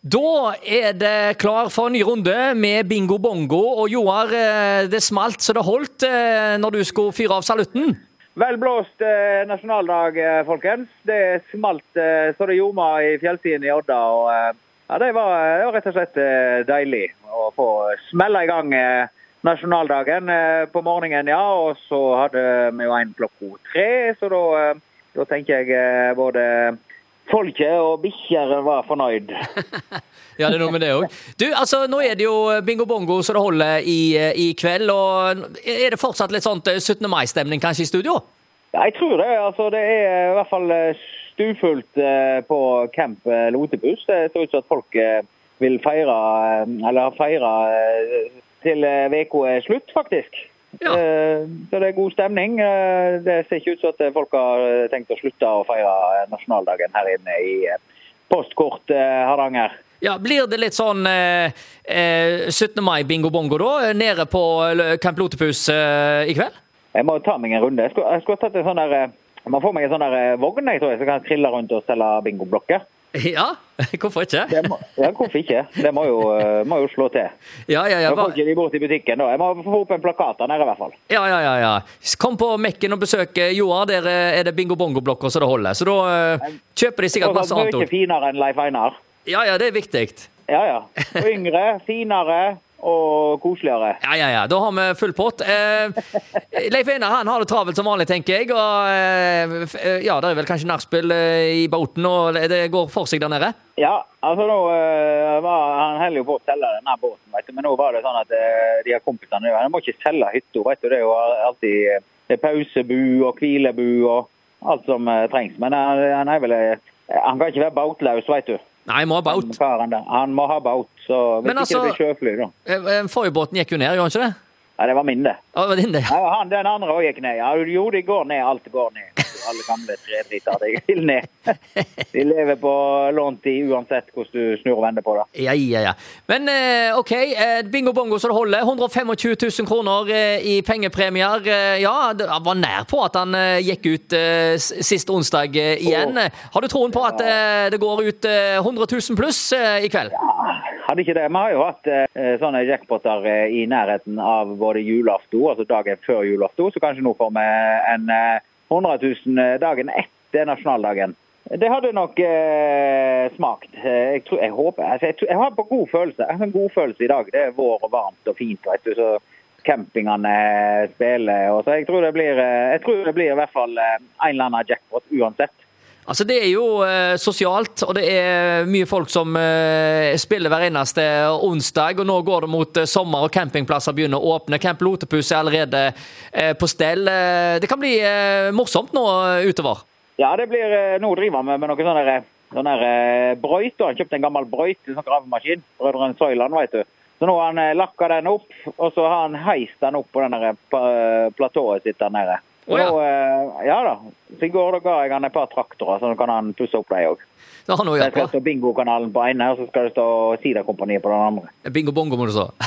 Da er det klar for en ny runde med bingo bongo. Og Joar, eh, det smalt så det holdt eh, når du skulle fyre av salutten. Vel blåst eh, nasjonaldag, folkens. Det smalt så det gjorde i fjellsiden i Odda. og ja, det, var, det var rett og slett deilig å få smelle i gang nasjonaldagen på morgenen. ja, Og så hadde vi jo en klokka tre, så da, da tenker jeg både folket og bikkjer var fornøyd. Ja, det er noe med det òg. Du, altså, nå er det jo bingo bongo så det holder i, eh, i kveld. Og er det fortsatt litt sånn 17. mai-stemning kanskje i studio? Ja, jeg tror det. altså Det er i hvert fall eh, stufullt eh, på Camp eh, Lotepus. Det ser ut som at folk eh, vil feire, eh, eller har feira eh, til uka er slutt, faktisk. Ja. Eh, Så det er god stemning. Eh, Det ser ikke ut som at folk har eh, tenkt å slutte å feire eh, nasjonaldagen her inne i eh, postkort eh, Hardanger. Ja, Blir det litt sånn eh, eh, 17. mai-bingo-bongo da, nede på eh, Camp Lotepus eh, i kveld? Jeg må ta meg en runde. Jeg skulle, jeg skulle tatt en sånn der eh, Jeg må få meg en sånn der eh, vogn jeg tror jeg, så kan trille rundt og selge bingoblokker. Ja, hvorfor ikke? Det må, ja, hvorfor ikke? Det må jo, eh, må jo slå til. Ja, ja, ja. Da får ikke de bort i butikken da. Jeg må få opp en plakat der nede i hvert fall. Ja, ja, ja, ja. Kom på Mekken og besøk eh, Joar. Der eh, er det bingo-bongo-blokker så det holder. Så da uh, kjøper de sikkert masse annet Mye finere enn Leif Einar. Ja, ja, det er viktig. Ja, ja. Yngre, finere og koseligere. Ja, ja, ja. Da har vi full pott. Eh, Leif Einar han har det travelt som vanlig, tenker jeg. Og eh, eh, ja, det er vel kanskje nachspiel eh, i båten, og det går for seg der nede? Ja, altså nå eh, var Han holder jo på å selge denne båten, vet du. Men nå var det sånn at de her kompisene De må ikke selge hytta, vet du. Det er jo alltid det er pausebu og hvilebu og alt som trengs. Men han, han er vel Han kan ikke være båtløs, vet du. Nei, må ha Han båt. karen. Han må ha båt. Så hvis Men ikke altså- det blir sjøfly, da. Eh, eh, Forrige gikk jo ned, gjorde han ikke det? Ja, det var min, det. Ja, det var din, det. Ja, han, den andre òg gikk ned. Ja, jo, de går ned. Alt går ned. Alle gamle trebiter deg vil ned. De lever på lånt tid uansett hvordan du snur og vender på det. Ja, ja, ja. Men eh, OK, eh, bingo bongo så det holder. 125 000 kroner eh, i pengepremier. Ja, det var nær på at han gikk ut sist onsdag igjen. Har du troen på at det går ut eh, 100 000 pluss i kveld? Hadde ikke det. Vi har jo hatt sånne jackpoter i nærheten av både julaften, altså dagen før julaften, så kanskje nå får vi en 100 000 dagen etter nasjonaldagen. Det hadde nok eh, smakt. Eh, jeg, tror, jeg håper altså, jeg, tror, jeg har på god følelse. Jeg har en god følelse i dag. Det er vår og varmt og fint. vet du, så Campingene spiller. og så Jeg tror det blir, eh, jeg tror det blir i hvert fall eh, en eller annen jackpot uansett. Altså, Det er jo eh, sosialt, og det er mye folk som eh, spiller hver eneste onsdag. og Nå går det mot eh, sommer, og campingplasser begynner å åpne. Camp Lotepus er allerede eh, på stell. Eh, det kan bli eh, morsomt nå utover. Ja, det blir Nå driver vi med noe sånn der, sånn der brøyt. Han kjøpte en gammel brøyt, en sånn gravemaskin. Brødrene Soiland, vet du. Så nå har han lakka den opp, og så har han heist den opp på den platået sitt der nede. Å, ja. nå, eh, ja da. Så I går da ga jeg han et par traktorer, så nå kan han pusse opp dem òg. Det skal stå Bingokanalen på ene, og så skal det stå Sidakompaniet på den andre. Bingo bongo, må du så.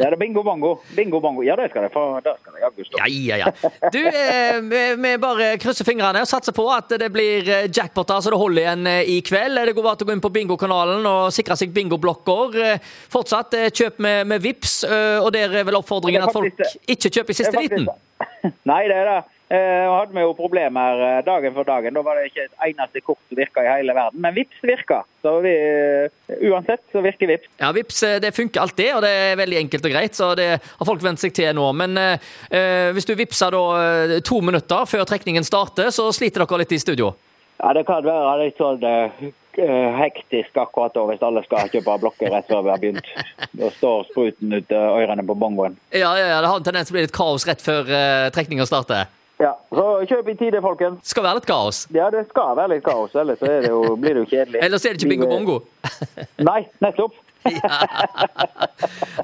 Ja, det er bingo bongo. Bingo bongo. Ja, det skal det. For det skal det jaggu stå. Ja, ja, ja. Du, eh, vi, bare krysser fingrene og satser på at det blir eh, jackpoter så det holder igjen eh, i kveld. Det går bare til å gå inn på bingokanalen og sikre seg bingoblokker. Fortsatt kjøp med, med VIPs, og der er vel oppfordringen er at folk ikke kjøper i siste faktisk liten. Nei, det er det. Nå hadde vi jo problemer eh, dagen for dagen. Da var det ikke et eneste kort som virka i hele verden. Men Vips virka. Så vi, eh, uansett så virker Vips. Ja, Vips, eh, det funker alltid, og det er veldig enkelt og greit, så det har folk vent seg til nå. Men eh, eh, hvis du vipser da eh, to minutter før trekningen starter, så sliter dere litt i studio. Ja, det kan være litt sånn eh, hektisk akkurat da, hvis alle skal kjøpe blokker rett før vi har begynt. Da står spruten ut eh, ørene på bongoen. Ja, ja, ja, det har en tendens til å bli litt kaos rett før uh, trekninga starter. Ja, så kjøp i tide, folkens. Skal være litt kaos. Ja, det skal være litt kaos, ellers er det jo, blir det jo kjedelig. Ellers er det ikke bingo bongo. Nei, nettopp. ja.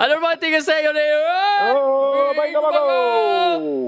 Er det bare en ting å si, og det er jo bingo bongo!